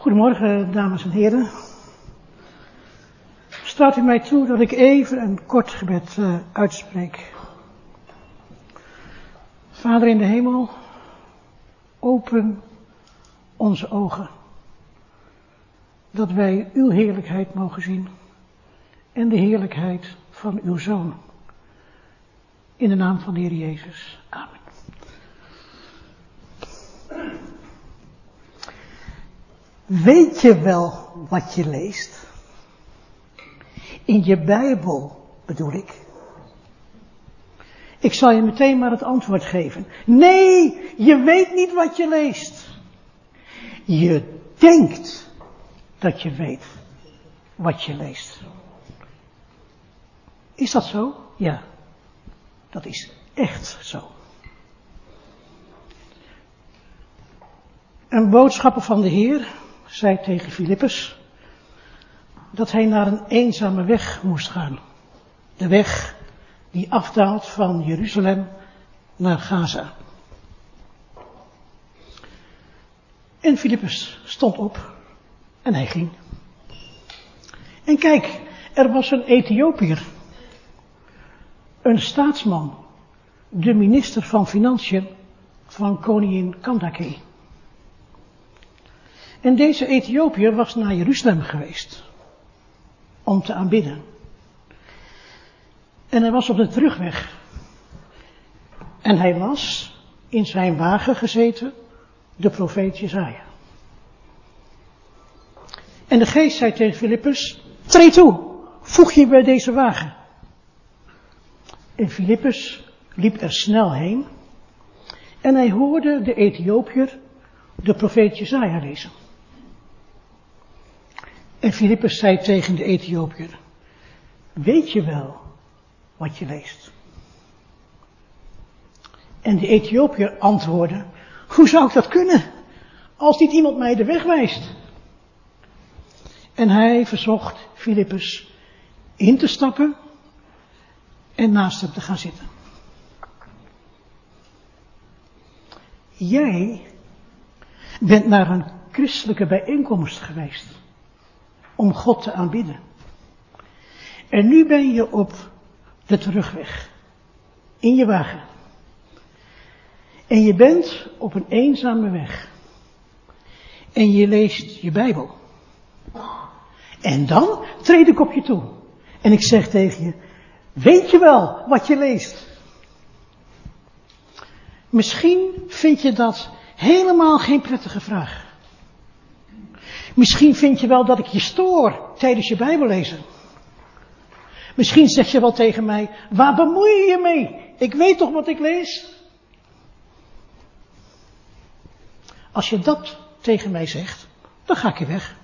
Goedemorgen, dames en heren. Staat u mij toe dat ik even een kort gebed uh, uitspreek. Vader in de hemel, open onze ogen, dat wij uw heerlijkheid mogen zien en de heerlijkheid van uw Zoon. In de naam van de Heer Jezus. Amen. Weet je wel wat je leest? In je Bijbel bedoel ik. Ik zal je meteen maar het antwoord geven. Nee, je weet niet wat je leest. Je denkt dat je weet wat je leest. Is dat zo? Ja, dat is echt zo. Een boodschapper van de Heer zei tegen Filippus dat hij naar een eenzame weg moest gaan. De weg die afdaalt van Jeruzalem naar Gaza. En Filippus stond op en hij ging. En kijk, er was een Ethiopiër, een staatsman, de minister van Financiën van koningin Kandake. En deze Ethiopiër was naar Jeruzalem geweest om te aanbidden. En hij was op de terugweg. En hij las in zijn wagen gezeten de profeet Jezaja. En de geest zei tegen Filippus, treed toe, voeg je bij deze wagen. En Filippus liep er snel heen en hij hoorde de Ethiopiër de profeet Jezaja lezen. En Filippus zei tegen de Ethiopiër, weet je wel wat je leest? En de Ethiopiër antwoordde, hoe zou ik dat kunnen, als niet iemand mij de weg wijst? En hij verzocht Filippus in te stappen en naast hem te gaan zitten. Jij bent naar een christelijke bijeenkomst geweest om God te aanbidden. En nu ben je op de terugweg. In je wagen. En je bent op een eenzame weg. En je leest je Bijbel. En dan treed ik op je toe. En ik zeg tegen je, weet je wel wat je leest? Misschien vind je dat helemaal geen prettige vraag. Misschien vind je wel dat ik je stoor tijdens je Bijbellezen. Misschien zeg je wel tegen mij, waar bemoei je je mee? Ik weet toch wat ik lees? Als je dat tegen mij zegt, dan ga ik je weg.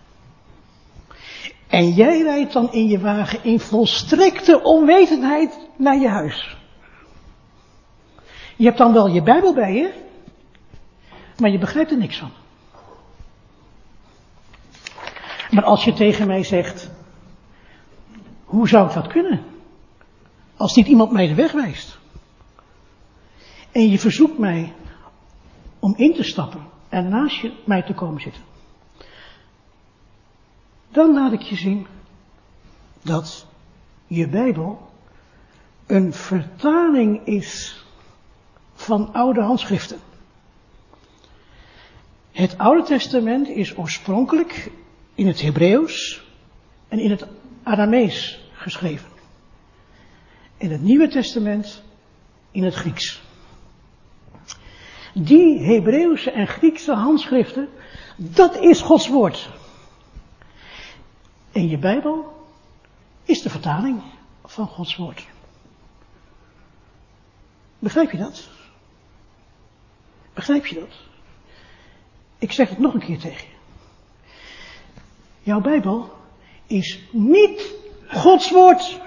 En jij rijdt dan in je wagen in volstrekte onwetendheid naar je huis. Je hebt dan wel je Bijbel bij je, maar je begrijpt er niks van. Maar als je tegen mij zegt, hoe zou ik dat kunnen? Als niet iemand mij de weg wijst. En je verzoekt mij om in te stappen en naast mij te komen zitten. Dan laat ik je zien dat je Bijbel een vertaling is van oude handschriften. Het Oude Testament is oorspronkelijk in het Hebreeuws en in het Aramees geschreven. In het Nieuwe Testament in het Grieks. Die Hebreeuwse en Griekse handschriften, dat is Gods woord. En je Bijbel is de vertaling van Gods woord. Begrijp je dat? Begrijp je dat? Ik zeg het nog een keer tegen je. Jouw Bijbel is niet Gods woord.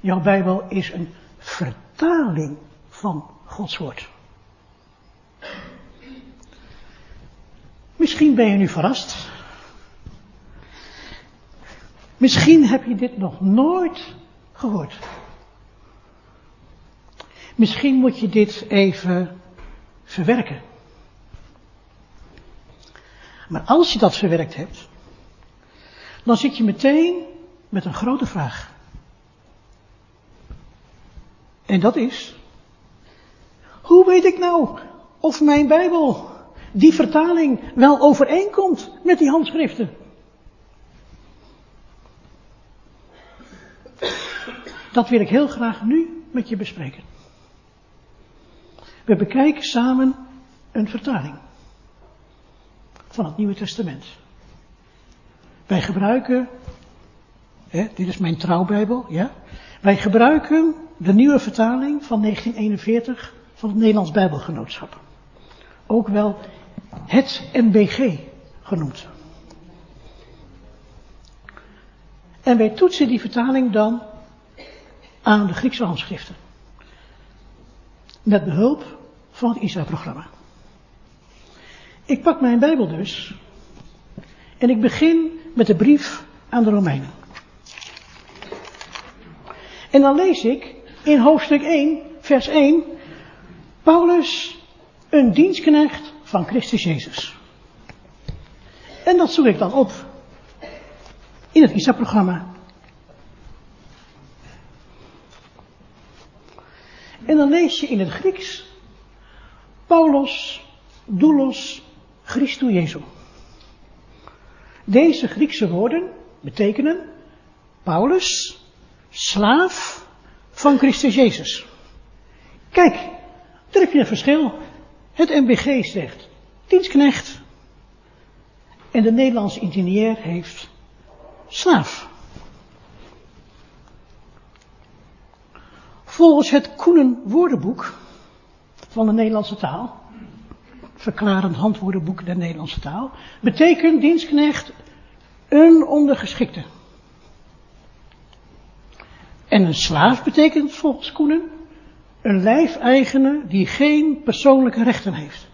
Jouw Bijbel is een vertaling van Gods woord. Misschien ben je nu verrast. Misschien heb je dit nog nooit gehoord. Misschien moet je dit even verwerken. Maar als je dat verwerkt hebt, dan zit je meteen met een grote vraag. En dat is, hoe weet ik nou of mijn Bijbel, die vertaling, wel overeenkomt met die handschriften? Dat wil ik heel graag nu met je bespreken. We bekijken samen een vertaling van het Nieuwe Testament. Wij gebruiken, hè, dit is mijn trouwbijbel, ja. Wij gebruiken de nieuwe vertaling van 1941 van het Nederlands Bijbelgenootschap. Ook wel het NBG genoemd. En wij toetsen die vertaling dan aan de Griekse handschriften. Met behulp van het ISA-programma. Ik pak mijn Bijbel dus. En ik begin met de brief aan de Romeinen. En dan lees ik in hoofdstuk 1, vers 1, Paulus, een dienstknecht van Christus Jezus. En dat zoek ik dan op in het ISA-programma. En dan lees je in het Grieks Paulus, doulos, Christus Jezus. Deze Griekse woorden betekenen Paulus, slaaf van Christus Jezus. Kijk, daar heb je een verschil. Het MBG zegt dienstknecht en de Nederlandse ingenieur heeft slaaf. Volgens het Koenen woordenboek van de Nederlandse taal, verklarend handwoordenboek der Nederlandse taal, betekent dienstknecht een ondergeschikte. En een slaaf betekent volgens Koenen een lijfeigene die geen persoonlijke rechten heeft.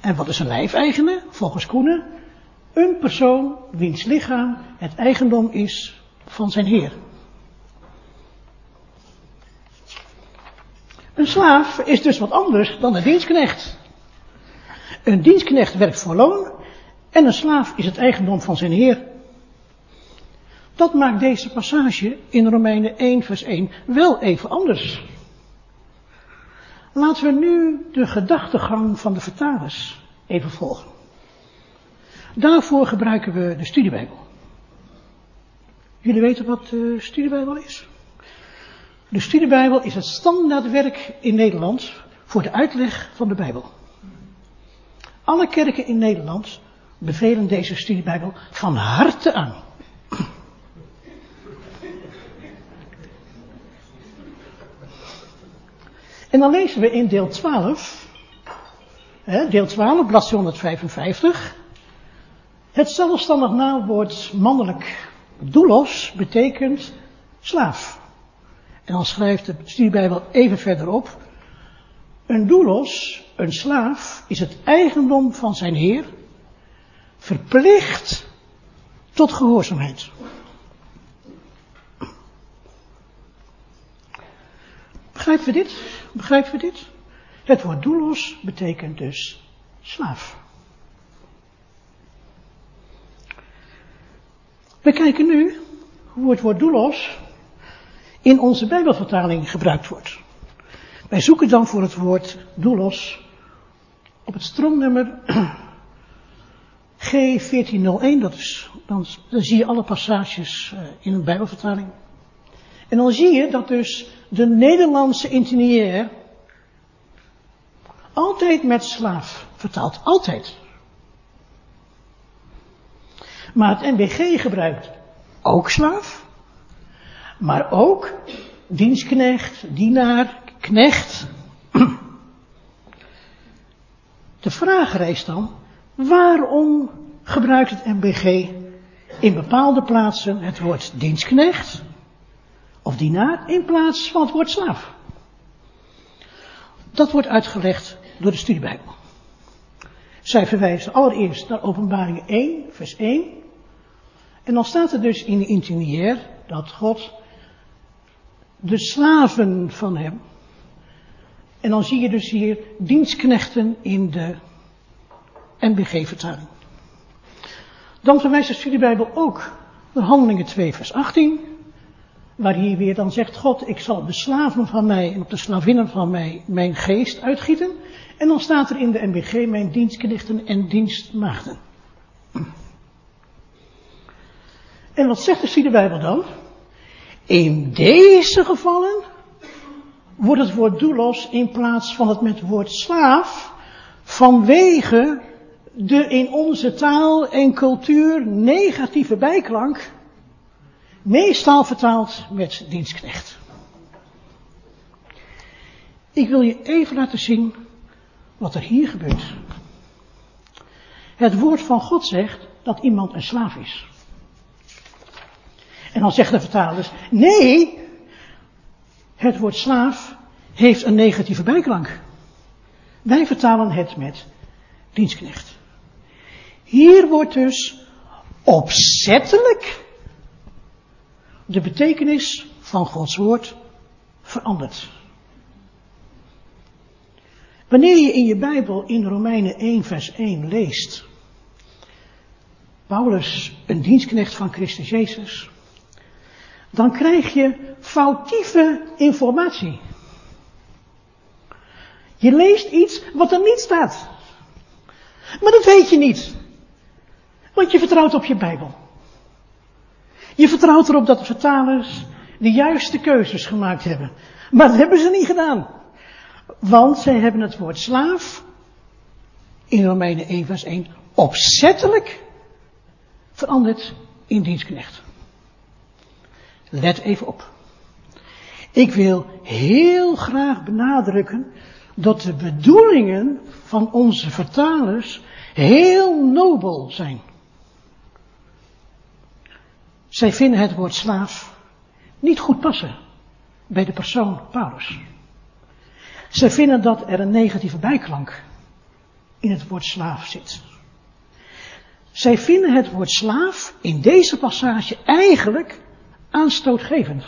En wat is een lijfeigene? Volgens Koenen een persoon wiens lichaam het eigendom is van zijn heer. Een slaaf is dus wat anders dan een dienstknecht. Een dienstknecht werkt voor loon en een slaaf is het eigendom van zijn heer. Dat maakt deze passage in Romeinen 1 vers 1 wel even anders. Laten we nu de gedachtegang van de vertalers even volgen. Daarvoor gebruiken we de studiebijbel. Jullie weten wat de studiebijbel is? De studiebijbel is het standaardwerk in Nederland voor de uitleg van de Bijbel. Alle kerken in Nederland bevelen deze studiebijbel van harte aan. En dan lezen we in deel 12, hè, deel 12, bladzijde 155. Het zelfstandig naamwoord mannelijk doulos betekent slaaf. En dan schrijft de studiebijbel even verderop. Een doulos, een slaaf, is het eigendom van zijn heer, verplicht tot gehoorzaamheid. Begrijpen we dit? Begrijpen we dit? Het woord doulos betekent dus slaaf. We kijken nu hoe het woord doulos in onze Bijbelvertaling gebruikt wordt. Wij zoeken dan voor het woord doulos op het stroomnummer G1401, dat is, dan, dan zie je alle passages uh, in een Bijbelvertaling. En dan zie je dat dus de Nederlandse intiniair altijd met slaaf vertaalt. Altijd. Maar het NBG gebruikt ook slaaf. Maar ook dienstknecht, dienaar, knecht. De vraag reist dan, waarom gebruikt het MBG in bepaalde plaatsen het woord dienstknecht of dienaar in plaats van het woord slaaf? Dat wordt uitgelegd door de studiebijbel. Zij verwijzen allereerst naar openbaring 1, vers 1. En dan staat er dus in de intimier dat God de slaven van hem. En dan zie je dus hier dienstknechten in de NBG-vertaling. Dan verwijst de studiebijbel ook naar Handelingen 2, vers 18, waar hij weer dan zegt, God, ik zal de slaven van mij en op de slavinnen van mij mijn geest uitgieten. En dan staat er in de NBG mijn dienstknechten en dienstmaagden. En wat zegt de studiebijbel dan? In deze gevallen wordt het woord doulos in plaats van het met woord slaaf vanwege de in onze taal en cultuur negatieve bijklank meestal vertaald met dienstknecht. Ik wil je even laten zien wat er hier gebeurt. Het woord van God zegt dat iemand een slaaf is. En dan zeggen de vertalers, nee, het woord slaaf heeft een negatieve bijklank. Wij vertalen het met dienstknecht. Hier wordt dus opzettelijk de betekenis van Gods woord veranderd. Wanneer je in je Bijbel in Romeinen 1 vers 1 leest, Paulus, een dienstknecht van Christus Jezus, dan krijg je foutieve informatie. Je leest iets wat er niet staat. Maar dat weet je niet. Want je vertrouwt op je Bijbel. Je vertrouwt erop dat de vertalers de juiste keuzes gemaakt hebben. Maar dat hebben ze niet gedaan. Want zij hebben het woord slaaf in Romeinen 1 vers 1 opzettelijk veranderd in dienstknecht. Let even op. Ik wil heel graag benadrukken dat de bedoelingen van onze vertalers heel nobel zijn. Zij vinden het woord slaaf niet goed passen bij de persoon Paulus. Zij vinden dat er een negatieve bijklank in het woord slaaf zit. Zij vinden het woord slaaf in deze passage eigenlijk aanstootgevend.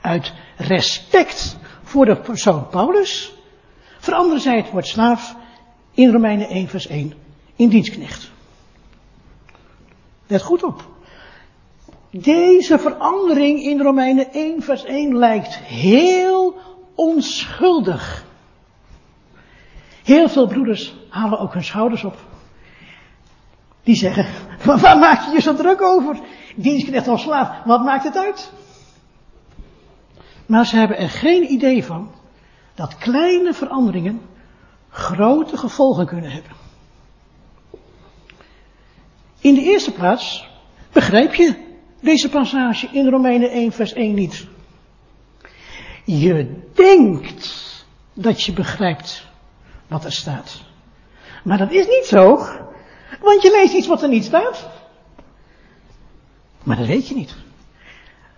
Uit respect voor de persoon Paulus veranderen zij het woord slaaf in Romeinen 1 vers 1 in dienstknecht. Let goed op. Deze verandering in Romeinen 1 vers 1 lijkt heel onschuldig. Heel veel broeders halen ook hun schouders op. Die zeggen, waar maak je je zo druk over? Dienstknecht of slaaf, wat maakt het uit? Maar ze hebben er geen idee van dat kleine veranderingen grote gevolgen kunnen hebben. In de eerste plaats begrijp je deze passage in Romeinen 1 vers 1 niet. Je denkt dat je begrijpt wat er staat. Maar dat is niet zo, want je leest iets wat er niet staat. Maar dat weet je niet.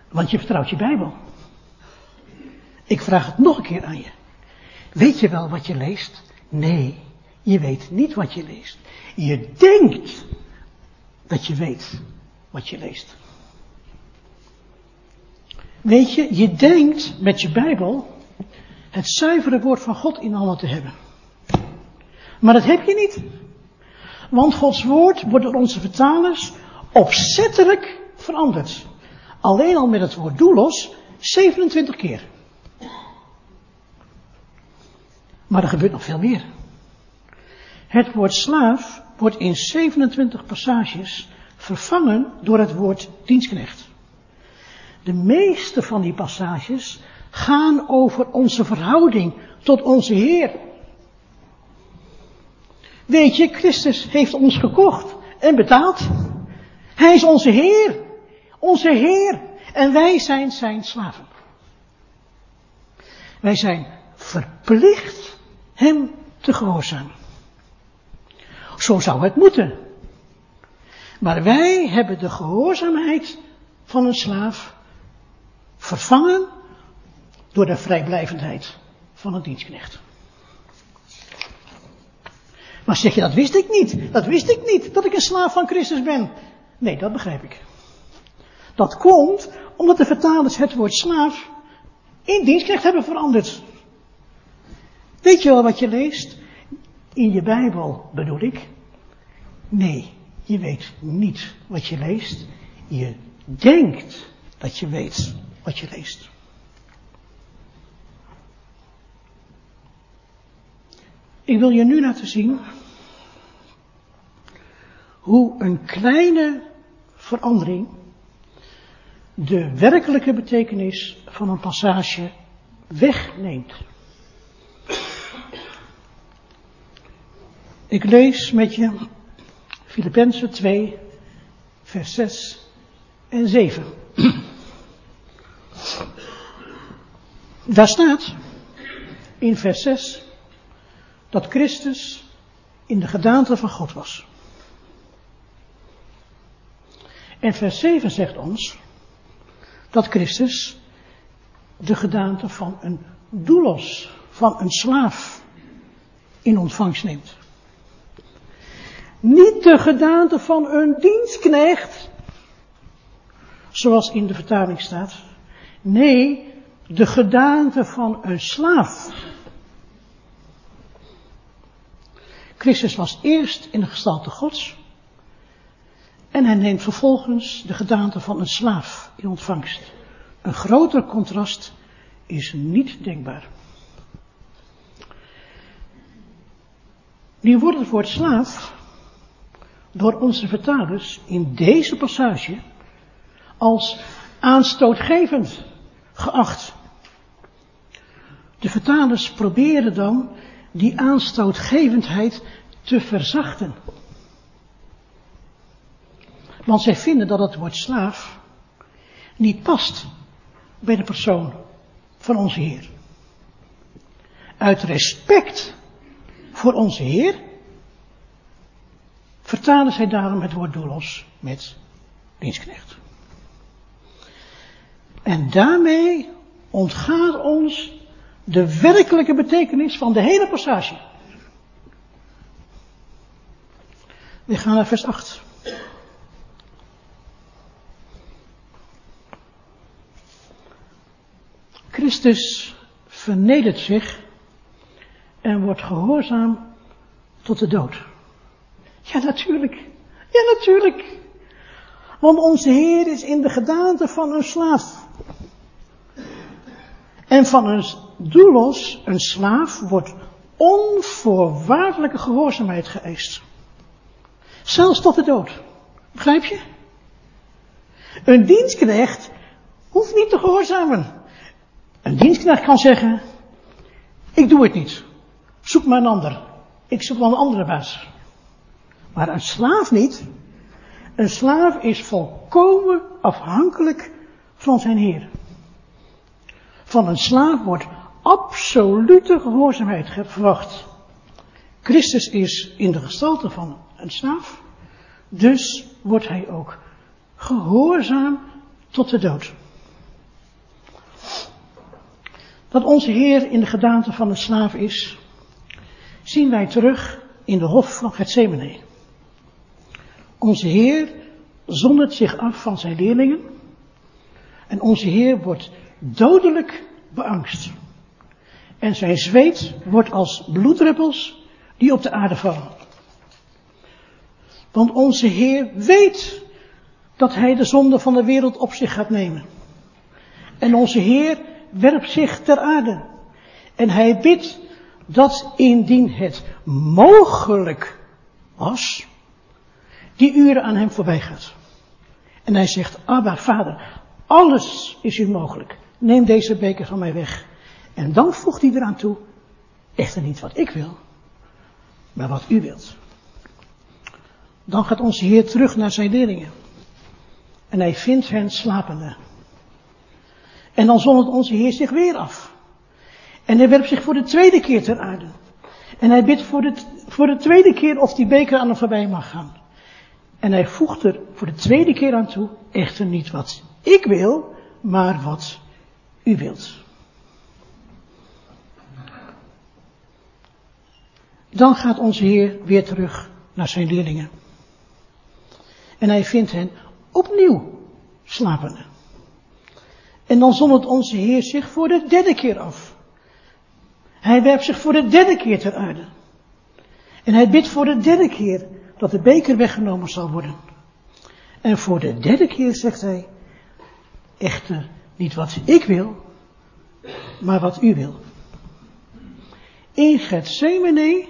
Want je vertrouwt je Bijbel. Ik vraag het nog een keer aan je. Weet je wel wat je leest? Nee, je weet niet wat je leest. Je denkt dat je weet wat je leest. Weet je, je denkt met je Bijbel het zuivere woord van God in handen te hebben. Maar dat heb je niet. Want Gods woord wordt door onze vertalers opzettelijk veranderd. Alleen al met het woord doelos 27 keer. Maar er gebeurt nog veel meer. Het woord slaaf wordt in 27 passages vervangen door het woord dienstknecht. De meeste van die passages gaan over onze verhouding tot onze Heer. Weet je, Christus heeft ons gekocht en betaald. Hij is onze Heer. Onze Heer. En wij zijn zijn slaven. Wij zijn verplicht hem te gehoorzamen. Zo zou het moeten. Maar wij hebben de gehoorzaamheid van een slaaf vervangen door de vrijblijvendheid van een dienstknecht. Maar zeg je, dat wist ik niet. Dat wist ik niet, dat ik een slaaf van Christus ben. Nee, dat begrijp ik. Dat komt omdat de vertalers het woord slaaf in dienstknecht hebben veranderd. Weet je wel wat je leest? in je Bijbel bedoel ik. Nee, je weet niet wat je leest. Je denkt dat je weet wat je leest. Ik wil je nu laten zien hoe een kleine verandering de werkelijke betekenis van een passage wegneemt. Ik lees met je Filippenzen 2, vers 6 en 7. Daar staat in vers 6 dat Christus in de gedaante van God was. En vers 7 zegt ons dat Christus de gedaante van een doelos, van een slaaf, in ontvangst neemt. Niet de gedaante van een dienstknecht, zoals in de vertaling staat. Nee, de gedaante van een slaaf. Christus was eerst in de gestalte Gods. En hij neemt vervolgens de gedaante van een slaaf in ontvangst. Een groter contrast is niet denkbaar. Nu wordt het woord slaaf door onze vertalers in deze passage als aanstootgevend geacht. De vertalers proberen dan die aanstootgevendheid te verzachten. Want zij vinden dat het woord slaaf niet past bij de persoon van onze Heer. Uit respect voor onze Heer vertalen zij daarom het woord doelos met dienstknecht. En daarmee ontgaat ons de werkelijke betekenis van de hele passage. We gaan naar vers 8. Christus vernedert zich en wordt gehoorzaam tot de dood. Ja, natuurlijk. Ja, natuurlijk. Want onze Heer is in de gedaante van een slaaf. En van een doelos, een slaaf, wordt onvoorwaardelijke gehoorzaamheid geëist. Zelfs tot de dood. Begrijp je? Een dienstknecht hoeft niet te gehoorzamen. Een dienstknecht kan zeggen, ik doe het niet. Zoek maar een ander. Ik zoek wel een andere baas. Maar een slaaf niet. Een slaaf is volkomen afhankelijk van zijn heer. Van een slaaf wordt absolute gehoorzaamheid verwacht. Christus is in de gestalte van een slaaf. Dus wordt hij ook gehoorzaam tot de dood. Dat onze Heer in de gedaante van een slaaf is, zien wij terug in de hof van Gethsemane. Onze Heer zondert zich af van zijn leerlingen en onze Heer wordt dodelijk beangst. En zijn zweet wordt als bloeddruppels die op de aarde vallen. Want onze Heer weet dat Hij de zonde van de wereld op zich gaat nemen. En onze Heer werpt zich ter aarde. En Hij bidt dat indien het mogelijk was, die uren aan hem voorbij gaat. En hij zegt, Abba, vader, alles is u mogelijk. Neem deze beker van mij weg. En dan voegt hij eraan toe, echter niet wat ik wil, maar wat u wilt. Dan gaat onze Heer terug naar zijn leerlingen. En hij vindt hen slapende. En dan zondert onze Heer zich weer af. En hij werpt zich voor de tweede keer ter aarde. En hij bidt voor de, voor de tweede keer of die beker aan hem voorbij mag gaan. En hij voegt er voor de tweede keer aan toe, echter niet wat ik wil, maar wat u wilt. Dan gaat onze Heer weer terug naar zijn leerlingen. En hij vindt hen opnieuw slapende. En dan zondert onze Heer zich voor de derde keer af. Hij werpt zich voor de derde keer ter aarde. En hij bidt voor de derde keer dat de beker weggenomen zal worden. En voor de derde keer zegt hij, echter niet wat ik wil, maar wat u wil. In Gethsemane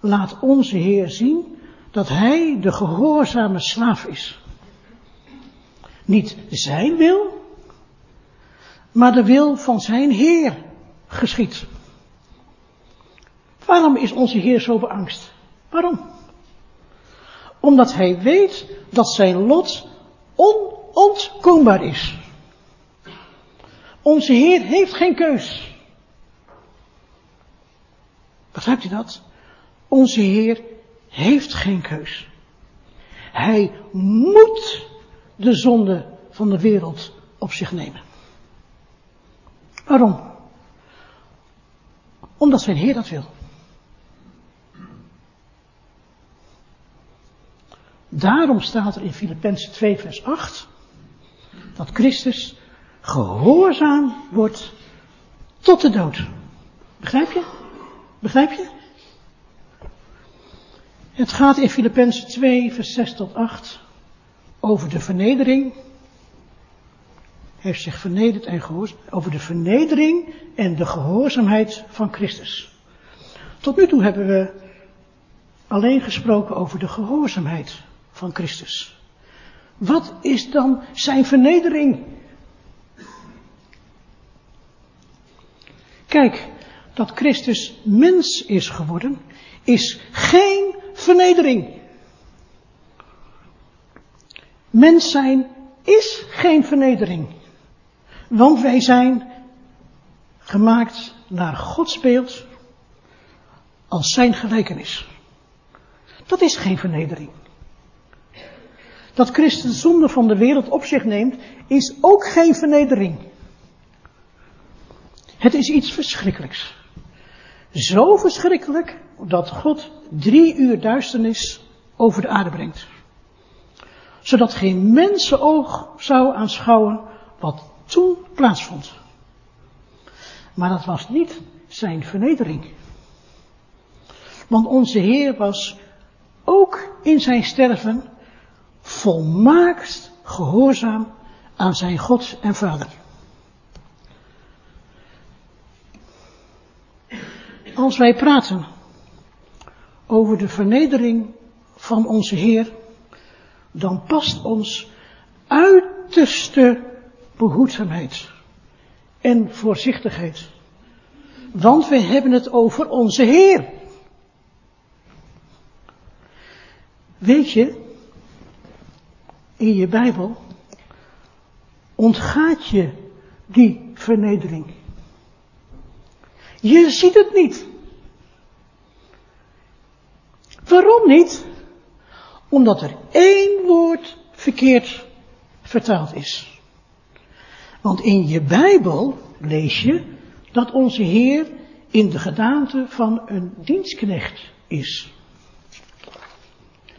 laat onze Heer zien dat hij de gehoorzame slaaf is. Niet zijn wil, maar de wil van zijn Heer geschiet. Waarom is onze Heer zo beangst? Waarom? Omdat hij weet dat zijn lot onontkoombaar is. Onze Heer heeft geen keus. Begrijpt u dat? Onze Heer heeft geen keus. Hij moet de zonde van de wereld op zich nemen. Waarom? Omdat zijn Heer dat wil. Daarom staat er in Filippenzen 2 vers 8 dat Christus gehoorzaam wordt tot de dood. Begrijp je? Begrijp je? Het gaat in Filippenzen 2 vers 6 tot 8 over de vernedering. Hij heeft zich vernederd en gehoorzaam. Over de vernedering en de gehoorzaamheid van Christus. Tot nu toe hebben we alleen gesproken over de gehoorzaamheid van Christus. Wat is dan zijn vernedering? Kijk, dat Christus mens is geworden, is geen vernedering. Mens zijn is geen vernedering. Want wij zijn gemaakt naar Gods beeld als zijn gelijkenis. Dat is geen vernedering. Dat Christus zonde van de wereld op zich neemt, is ook geen vernedering. Het is iets verschrikkelijks. Zo verschrikkelijk dat God drie uur duisternis over de aarde brengt. Zodat geen mensenoog zou aanschouwen wat toen plaatsvond. Maar dat was niet zijn vernedering. Want onze Heer was ook in zijn sterven volmaakt gehoorzaam aan zijn God en Vader. Als wij praten over de vernedering van onze Heer, dan past ons uiterste behoedzaamheid en voorzichtigheid. Want we hebben het over onze Heer. Weet je, in je Bijbel ontgaat je die vernedering. Je ziet het niet. Waarom niet? Omdat er één woord verkeerd vertaald is. Want in je Bijbel lees je dat onze Heer in de gedaante van een dienstknecht is.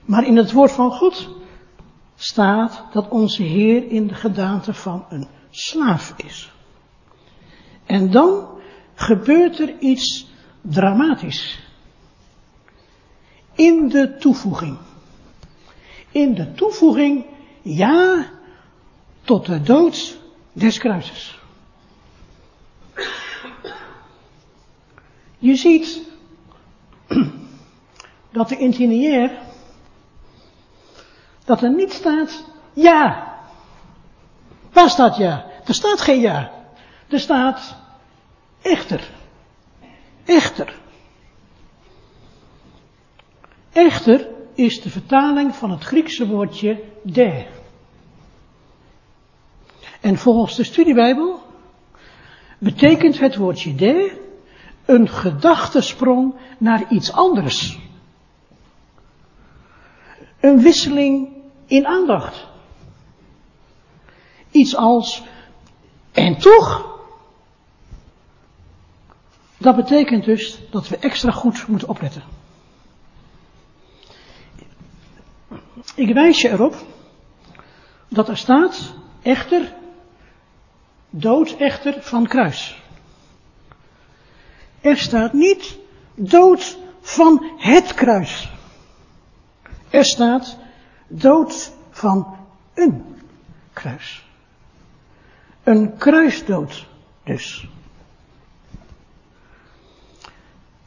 Maar in het woord van God staat dat onze Heer in de gedaante van een slaaf is. En dan gebeurt er iets dramatisch. In de toevoeging. In de toevoeging, ja, tot de dood des kruises. Je ziet dat de intiniair dat er niet staat ja. Waar staat ja? Er staat geen ja. Er staat echter. Echter. Echter is de vertaling van het Griekse woordje de. En volgens de studiebijbel betekent het woordje de een gedachtesprong naar iets anders. Een wisseling in aandacht. Iets als, en toch? Dat betekent dus dat we extra goed moeten opletten. Ik wijs je erop dat er staat, echter, dood echter van kruis. Er staat niet dood van het kruis. Er staat dood van een kruis. Een kruisdood dus.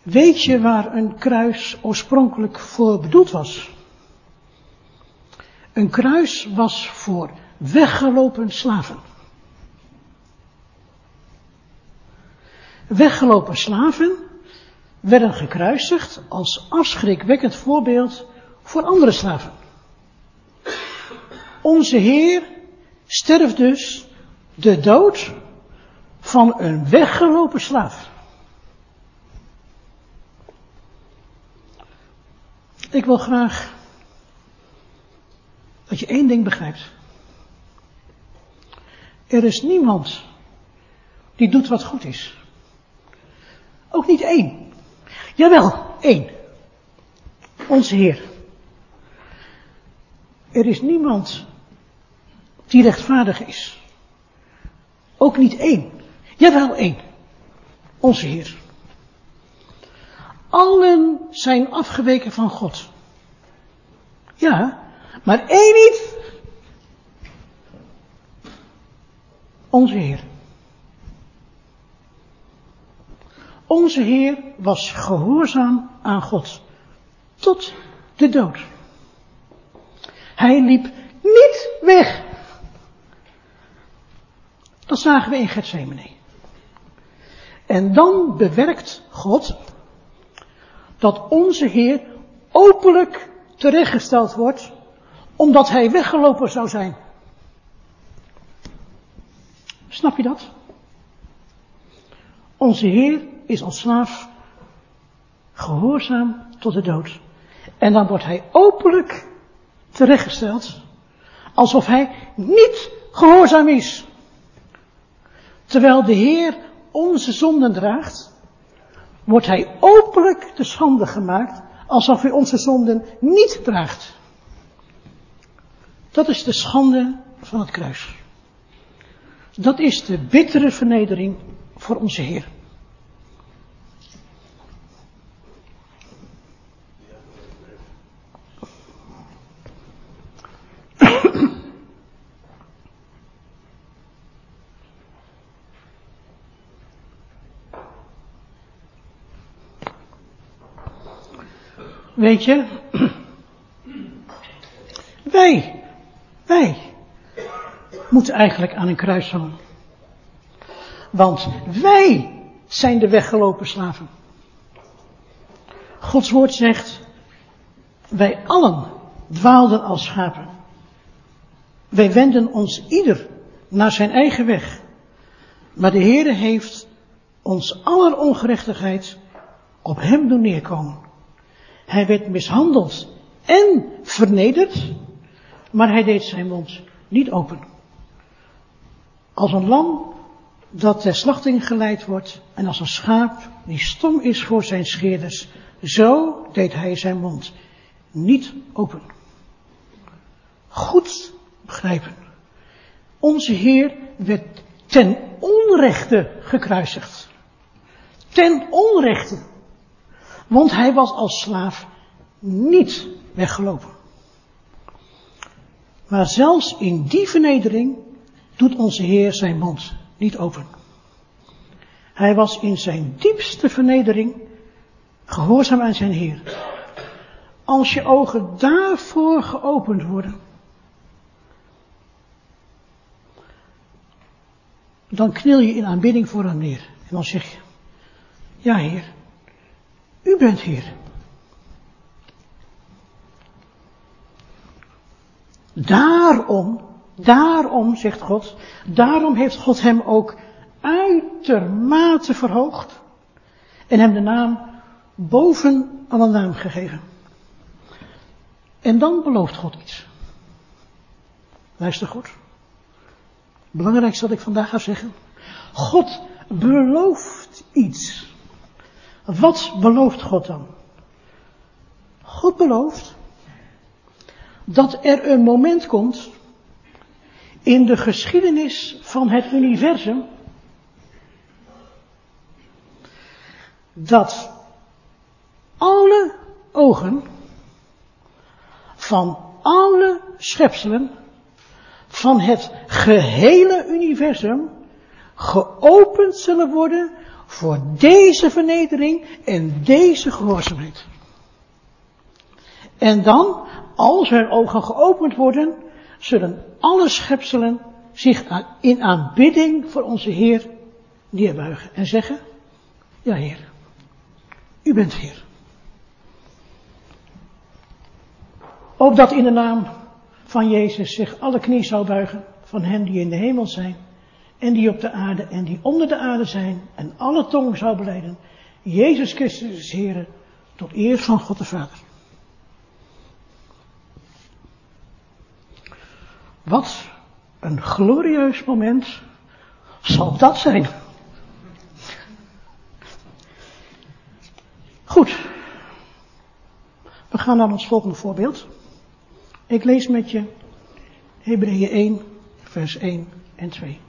Weet je waar een kruis oorspronkelijk voor bedoeld was? Een kruis was voor weggelopen slaven. Weggelopen slaven werden gekruisigd als afschrikwekkend voorbeeld voor andere slaven. Onze Heer sterft dus de dood van een weggelopen slaaf. Ik wil graag dat je één ding begrijpt. Er is niemand die doet wat goed is. Ook niet één. Jawel, één. Onze Heer. Er is niemand die rechtvaardig is. Ook niet één. Jawel, één. Onze Heer. Allen zijn afgeweken van God. Ja, maar één niet. Onze Heer. Onze Heer was gehoorzaam aan God. Tot de dood. Hij liep niet weg. Dat zagen we in Gethsemane. En dan bewerkt God dat onze Heer openlijk terechtgesteld wordt, omdat hij weggelopen zou zijn. Snap je dat? Onze Heer is als slaaf gehoorzaam tot de dood. En dan wordt hij openlijk terechtgesteld, alsof hij niet gehoorzaam is. Terwijl de Heer onze zonden draagt, wordt hij openlijk de schande gemaakt, alsof hij onze zonden niet draagt. Dat is de schande van het kruis. Dat is de bittere vernedering voor onze Heer. Weet je, wij, wij moeten eigenlijk aan een kruis hangen. Want wij zijn de weggelopen slaven. Gods woord zegt, wij allen dwaalden als schapen. Wij wenden ons ieder naar zijn eigen weg. Maar de Heere heeft ons aller ongerechtigheid op hem doen neerkomen. Hij werd mishandeld en vernederd, maar hij deed zijn mond niet open. Als een lam dat ter slachting geleid wordt en als een schaap die stom is voor zijn scheerders, zo deed hij zijn mond niet open. Goed begrijpen. Onze Heer werd ten onrechte gekruisigd. Ten onrechte. Want hij was als slaaf niet weggelopen. Maar zelfs in die vernedering doet onze Heer zijn mond niet open. Hij was in zijn diepste vernedering gehoorzaam aan zijn Heer. Als je ogen daarvoor geopend worden, dan knil je in aanbidding voor hem neer. En dan zeg je, ja Heer, u bent Heer. Daarom, daarom, zegt God, daarom heeft God hem ook uitermate verhoogd en hem de naam boven alle naam gegeven. En dan belooft God iets. Luister goed. Het belangrijkste wat ik vandaag ga zeggen. God belooft iets. Wat belooft God dan? God belooft dat er een moment komt in de geschiedenis van het universum dat alle ogen van alle schepselen van het gehele universum geopend zullen worden voor deze vernedering en deze gehoorzaamheid. En dan, als hun ogen geopend worden, zullen alle schepselen zich in aanbidding voor onze Heer neerbuigen en zeggen, ja Heer, u bent Heer. Opdat in de naam van Jezus zich alle knie zou buigen van hen die in de hemel zijn en die op de aarde en die onder de aarde zijn en alle tong zou beleiden. Jezus Christus is Heer tot eer van God de Vader. Wat een glorieus moment zal dat zijn. Goed. We gaan naar ons volgende voorbeeld. Ik lees met je Hebreeën 1, vers 1 en 2.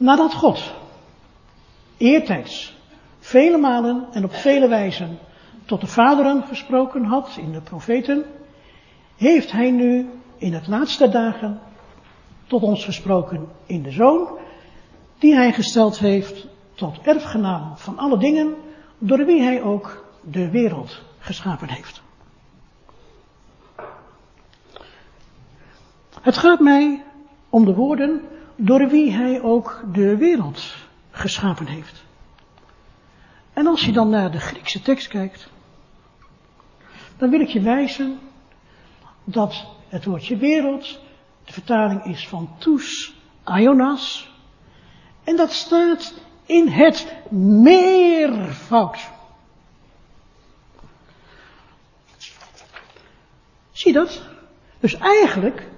Nadat God eertijds vele malen en op vele wijzen tot de vaderen gesproken had in de profeten, heeft hij nu in het laatste dagen tot ons gesproken in de Zoon, die hij gesteld heeft tot erfgenaam van alle dingen, door wie hij ook de wereld geschapen heeft. Het gaat mij om de woorden door wie hij ook de wereld geschapen heeft. En als je dan naar de Griekse tekst kijkt, dan wil ik je wijzen dat het woordje wereld, de vertaling is van tous, ionas, en dat staat in het meervoud. Zie dat? Dus eigenlijk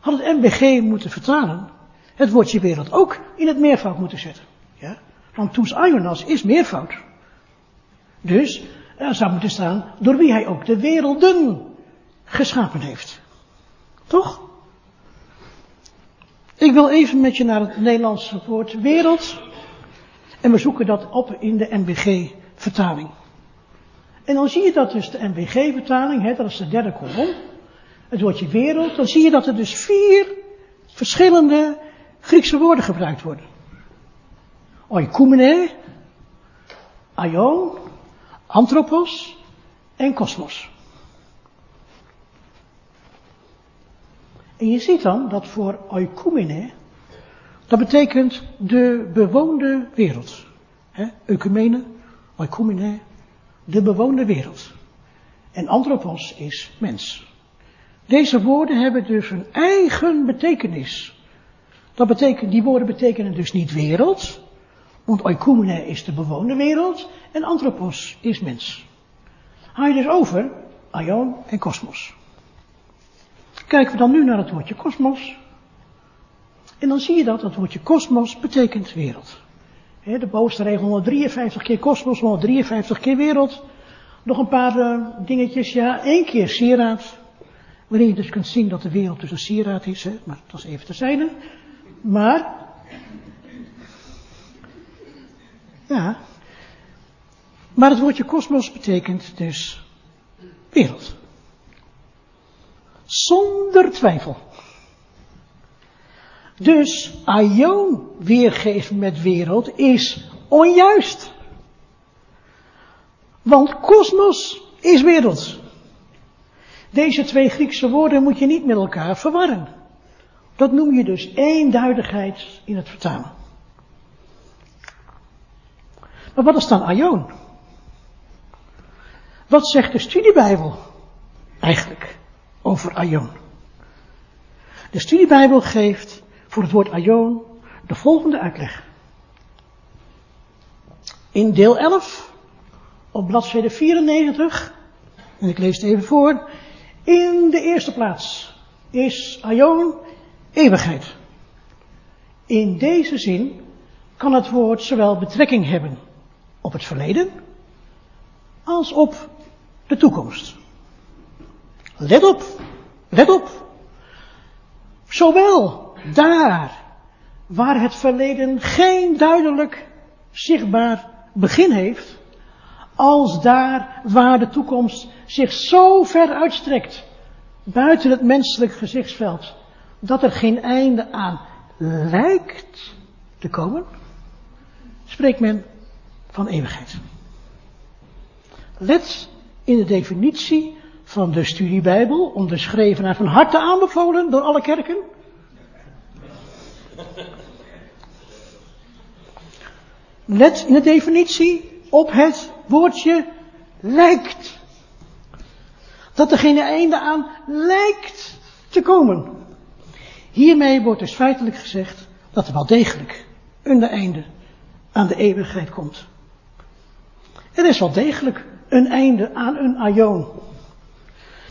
had het MBG moeten vertalen, het woordje wereld ook in het meervoud moeten zetten. Ja? Want tous ionas is meervoud. Dus er zou moeten staan, door wie hij ook de werelden geschapen heeft. Toch? Ik wil even met je naar het Nederlandse woord wereld. En we zoeken dat op in de NBG-vertaling. En dan zie je dat dus de NBG-vertaling, dat is de derde kolom, het woordje wereld, dan zie je dat er dus vier verschillende Griekse woorden gebruikt worden. Oikoumene, aion, anthropos en kosmos. En je ziet dan dat voor oikoumene, dat betekent de bewoonde wereld. He, oikumene, oikoumene, de bewoonde wereld. En anthropos is mens. Deze woorden hebben dus een eigen betekenis. Dat betekent, die woorden betekenen dus niet wereld, want oikoumene is de bewoonde wereld en anthropos is mens. Haal je dus over aion en kosmos. Kijken we dan nu naar het woordje kosmos. En dan zie je dat het woordje kosmos betekent wereld. de bovenste regel 153 keer kosmos, 153 keer wereld. Nog een paar uh, dingetjes, ja, één keer sieraad. Waarin je dus kunt zien dat de wereld dus een sieraad is, hè? maar dat is even terzijde. Maar, ja, maar het woordje kosmos betekent dus wereld. Zonder twijfel. Dus aion weergeven met wereld is onjuist. Want kosmos is wereld. Deze twee Griekse woorden moet je niet met elkaar verwarren. Dat noem je dus eenduidigheid in het vertalen. Maar wat is dan aion? Wat zegt de studiebijbel eigenlijk over aion? De studiebijbel geeft voor het woord aion de volgende uitleg. In deel 11, op bladzijde 94, en ik lees het even voor. In de eerste plaats is aion eeuwigheid. In deze zin kan het woord zowel betrekking hebben op het verleden als op de toekomst. Let op, let op. Zowel daar waar het verleden geen duidelijk zichtbaar begin heeft, als daar waar de toekomst zich zo ver uitstrekt, buiten het menselijk gezichtsveld, dat er geen einde aan lijkt te komen, spreekt men van eeuwigheid. Let in de definitie van de studiebijbel, onderschreven en van harte aanbevolen door alle kerken. Let in de definitie op het woordje lijkt. Dat er geen einde aan lijkt te komen. Hiermee wordt dus feitelijk gezegd dat er wel degelijk een einde aan de eeuwigheid komt. Er is wel degelijk een einde aan een aion.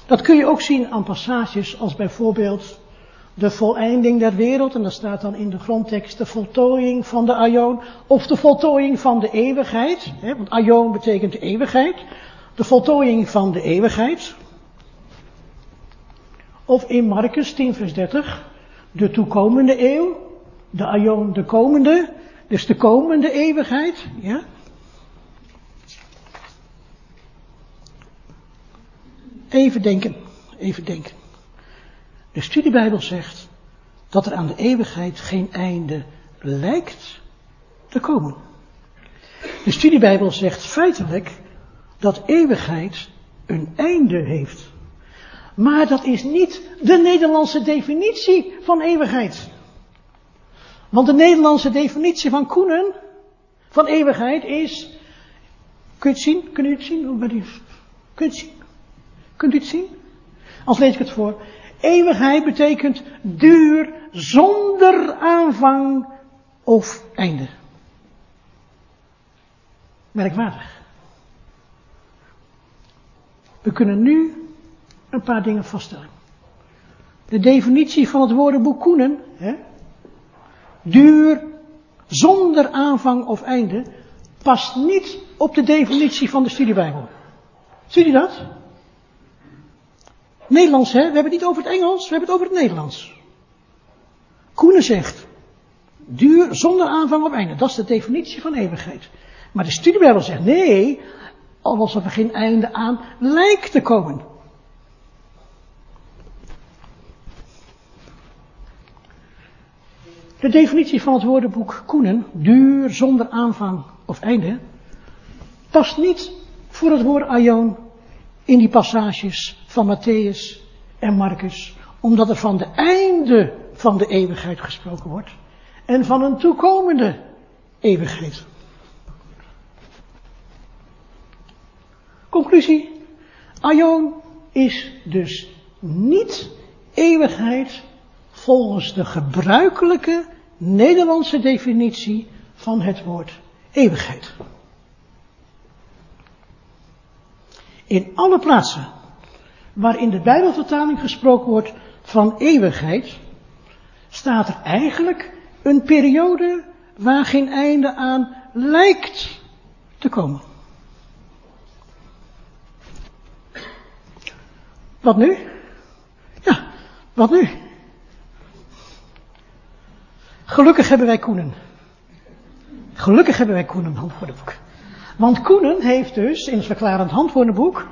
Dat kun je ook zien aan passages als bijvoorbeeld de voleinding der wereld, en dat staat dan in de grondtekst de voltooiing van de aion, of de voltooiing van de eeuwigheid, hè, want aion betekent de eeuwigheid, de voltooiing van de eeuwigheid. Of in Marcus 10 vers 30, de toekomende eeuw, de aion de komende, dus de komende eeuwigheid, ja. Even denken, even denken. De studiebijbel zegt dat er aan de eeuwigheid geen einde lijkt te komen. De studiebijbel zegt feitelijk dat eeuwigheid een einde heeft. Maar dat is niet de Nederlandse definitie van eeuwigheid. Want de Nederlandse definitie van Koenen, van eeuwigheid, is. Kun je het zien? Kun je het zien? Je het zien? Kunt u het zien? Als lees ik het voor. Eeuwigheid betekent duur zonder aanvang of einde. Merkwaardig. We kunnen nu een paar dingen vaststellen. De definitie van het woordenboek Koenen, hè, duur zonder aanvang of einde, past niet op de definitie van de studiebijbel. Zie je dat? Nederlands, hè? We hebben het niet over het Engels, we hebben het over het Nederlands. Koenen zegt, duur zonder aanvang of einde. Dat is de definitie van eeuwigheid. Maar de studiebijbel zegt, nee, alsof er geen einde aan lijkt te komen. De definitie van het woordenboek Koenen, duur zonder aanvang of einde, past niet voor het woord aion in die passages van Matthäus en Marcus, omdat er van de einde van de eeuwigheid gesproken wordt en van een toekomende eeuwigheid. Conclusie. Aion is dus niet eeuwigheid volgens de gebruikelijke Nederlandse definitie van het woord eeuwigheid. In alle plaatsen waarin de Bijbelvertaling gesproken wordt van eeuwigheid, staat er eigenlijk een periode waar geen einde aan lijkt te komen. Wat nu? Ja, wat nu? Gelukkig hebben wij Koenen. Gelukkig hebben wij Koenen handwoordenboek. Want Koenen heeft dus in het verklarend handwoordenboek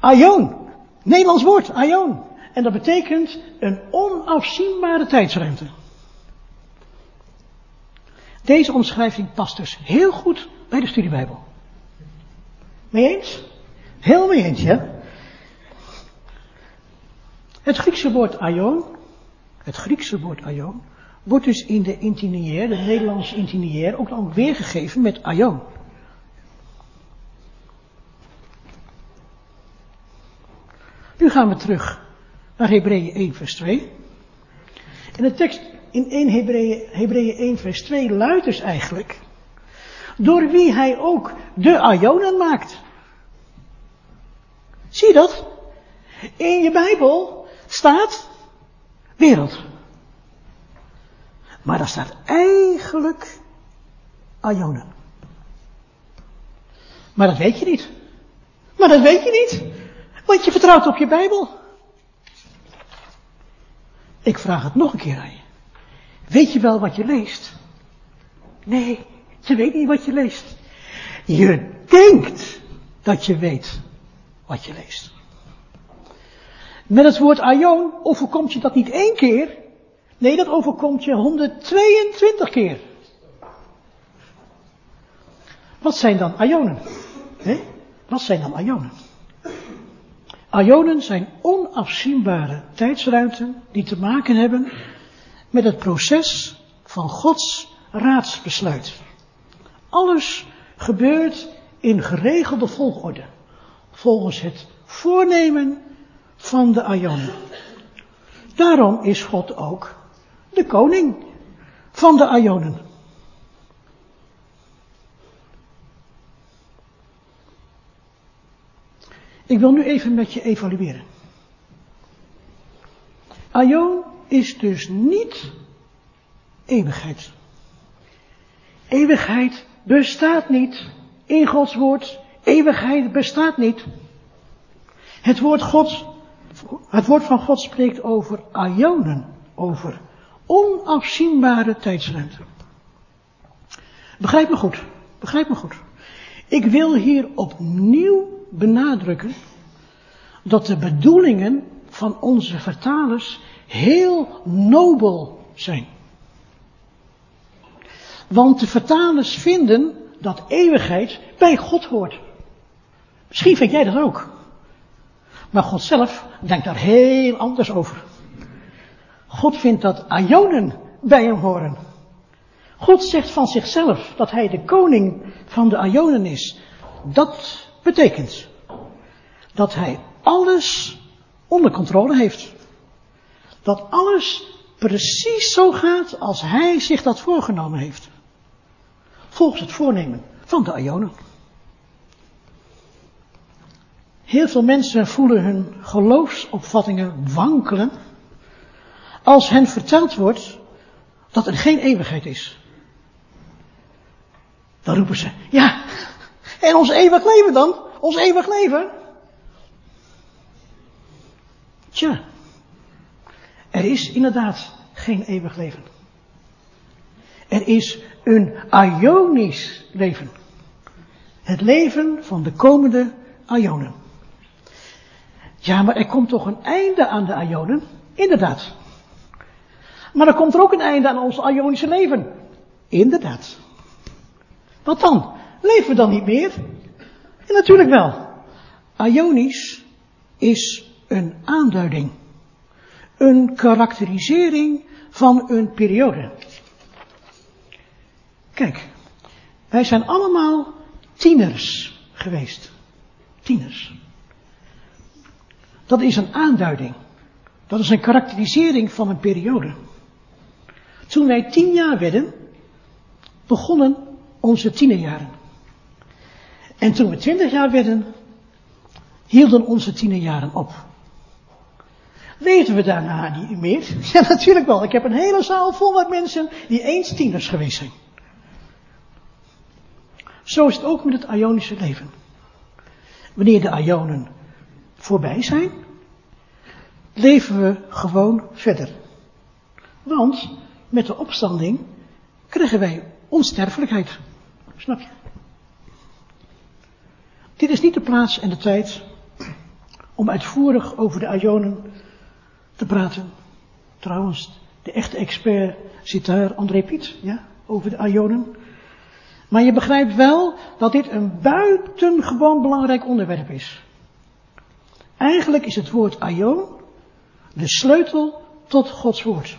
Aion. Nederlands woord, aion. En dat betekent een onafzienbare tijdsruimte. Deze omschrijving past dus heel goed bij de studiebijbel. Mee eens? Heel mee eens, ja? Het Griekse woord aion, het Griekse woord aion, wordt dus in de intinier, de Nederlandse intinier, ook dan weergegeven met aion. Nu gaan we terug naar Hebreeën 1 vers 2. En de tekst in 1 Hebreeën 1 vers 2 luidt dus eigenlijk, door wie hij ook de Ionen maakt. Zie je dat? In je Bijbel staat wereld. Maar daar staat eigenlijk Ionen. Maar dat weet je niet. Maar dat weet je niet. Want je vertrouwt op je Bijbel. Ik vraag het nog een keer aan je. Weet je wel wat je leest? Nee, je weet niet wat je leest. Je denkt dat je weet wat je leest. Met het woord aion overkomt je dat niet één keer. Nee, dat overkomt je 122 keer. Wat zijn dan ionen? He? Wat zijn dan ionen? Ionen zijn onafzienbare tijdsruimten die te maken hebben met het proces van Gods raadsbesluit. Alles gebeurt in geregelde volgorde, volgens het voornemen van de Ionen. Daarom is God ook de koning van de Ionen. Ik wil nu even met je evalueren. Aion is dus niet eeuwigheid. Eeuwigheid bestaat niet in Gods woord. Eeuwigheid bestaat niet. Het woord, God, het woord van God spreekt over aionen, over onafzienbare tijdsruimte. Begrijp me goed, begrijp me goed. Ik wil hier opnieuw benadrukken dat de bedoelingen van onze vertalers heel nobel zijn. Want de vertalers vinden dat eeuwigheid bij God hoort. Misschien vind jij dat ook. Maar God zelf denkt daar heel anders over. God vindt dat Ajonen bij hem horen. God zegt van zichzelf dat hij de koning van de Ajonen is. Dat betekent dat hij alles onder controle heeft. Dat alles precies zo gaat als hij zich dat voorgenomen heeft. Volgens het voornemen van de Ionen. Heel veel mensen voelen hun geloofsopvattingen wankelen als hen verteld wordt dat er geen eeuwigheid is. Dan roepen ze, ja, en ons eeuwig leven dan? Ons eeuwig leven? Tja, er is inderdaad geen eeuwig leven. Er is een Ionisch leven. Het leven van de komende Ionen. Ja, maar er komt toch een einde aan de Ionen? Inderdaad. Maar er komt er ook een einde aan ons Ionische leven. Inderdaad. Wat dan? Leven we dan niet meer? Ja, natuurlijk wel. Ionisch is een aanduiding. Een karakterisering van een periode. Kijk, wij zijn allemaal tieners geweest. Tieners. Dat is een aanduiding. Dat is een karakterisering van een periode. Toen wij tien jaar werden, begonnen onze tienerjaren. En toen we twintig jaar werden, hielden onze tienerjaren op. Weten we daarna niet meer? Ja, natuurlijk wel. Ik heb een hele zaal vol met mensen die eens tieners geweest zijn. Zo is het ook met het Ionische leven. Wanneer de Ionen voorbij zijn, leven we gewoon verder. Want met de opstanding krijgen wij onsterfelijkheid. Snap je? Dit is niet de plaats en de tijd om uitvoerig over de Ionen te praten. Trouwens, de echte expert zit daar, André Piet, ja, over de Ionen. Maar je begrijpt wel dat dit een buitengewoon belangrijk onderwerp is. Eigenlijk is het woord Aion de sleutel tot Gods woord.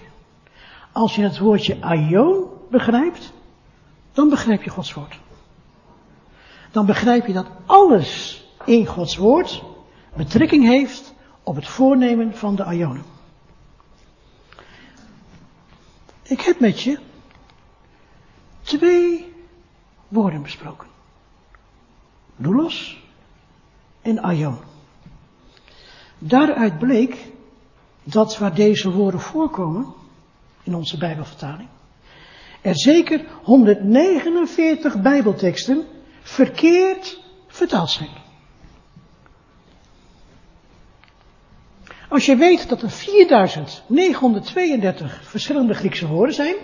Als je het woordje Aion begrijpt, dan begrijp je Gods woord. Dan begrijp je dat alles in Gods woord betrekking heeft op het voornemen van de Ionen. Ik heb met je twee woorden besproken. Doulos en Aion. Daaruit bleek dat waar deze woorden voorkomen, in onze Bijbelvertaling, er zeker 149 Bijbelteksten verkeerd vertaald zijn. Als je weet dat er 4932 verschillende Griekse woorden zijn,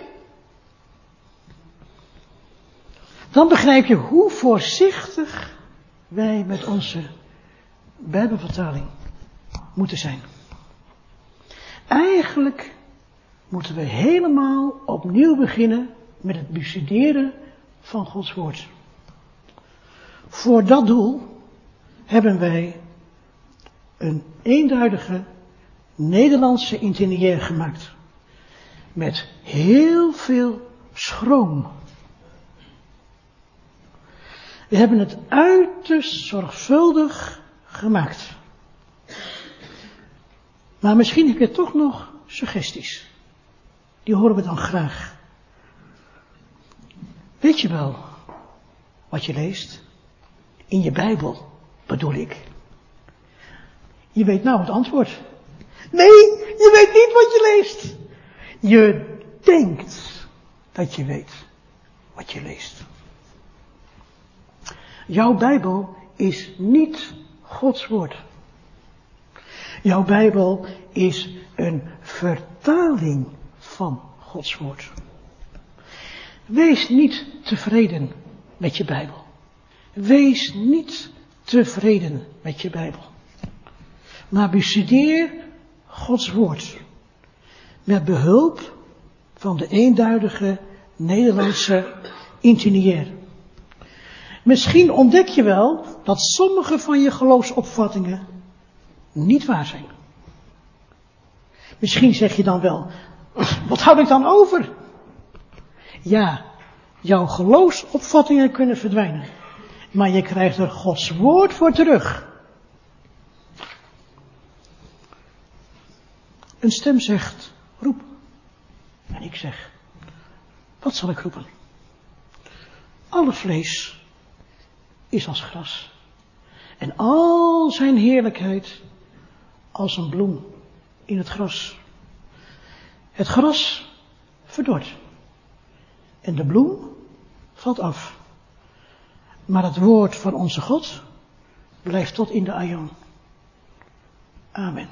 dan begrijp je hoe voorzichtig wij met onze Bijbelvertaling moeten zijn. Eigenlijk moeten we helemaal opnieuw beginnen met het bestuderen van Gods Woord. Voor dat doel hebben wij een eenduidige Nederlandse interieur gemaakt. Met heel veel schroom. We hebben het uiterst zorgvuldig gemaakt. Maar misschien heb je toch nog suggesties. Die horen we dan graag. Weet je wel wat je leest? In je Bijbel bedoel ik. Je weet nou het antwoord. Nee, je weet niet wat je leest. Je denkt dat je weet wat je leest. Jouw Bijbel is niet Gods woord. Jouw Bijbel is een vertaling van Gods woord. Wees niet tevreden met je Bijbel. Wees niet tevreden met je Bijbel. Maar bestudeer Gods woord. Met behulp van de eenduidige Nederlandse intinier. Misschien ontdek je wel dat sommige van je geloofsopvattingen niet waar zijn. Misschien zeg je dan wel, wat houd ik dan over? Ja, jouw geloofsopvattingen kunnen verdwijnen. Maar je krijgt er Gods woord voor terug. Een stem zegt, roep. En ik zeg, wat zal ik roepen? Alle vlees is als gras. En al zijn heerlijkheid als een bloem in het gras. Het gras verdort. En de bloem valt af. Maar het woord van onze God blijft tot in de aion. Amen.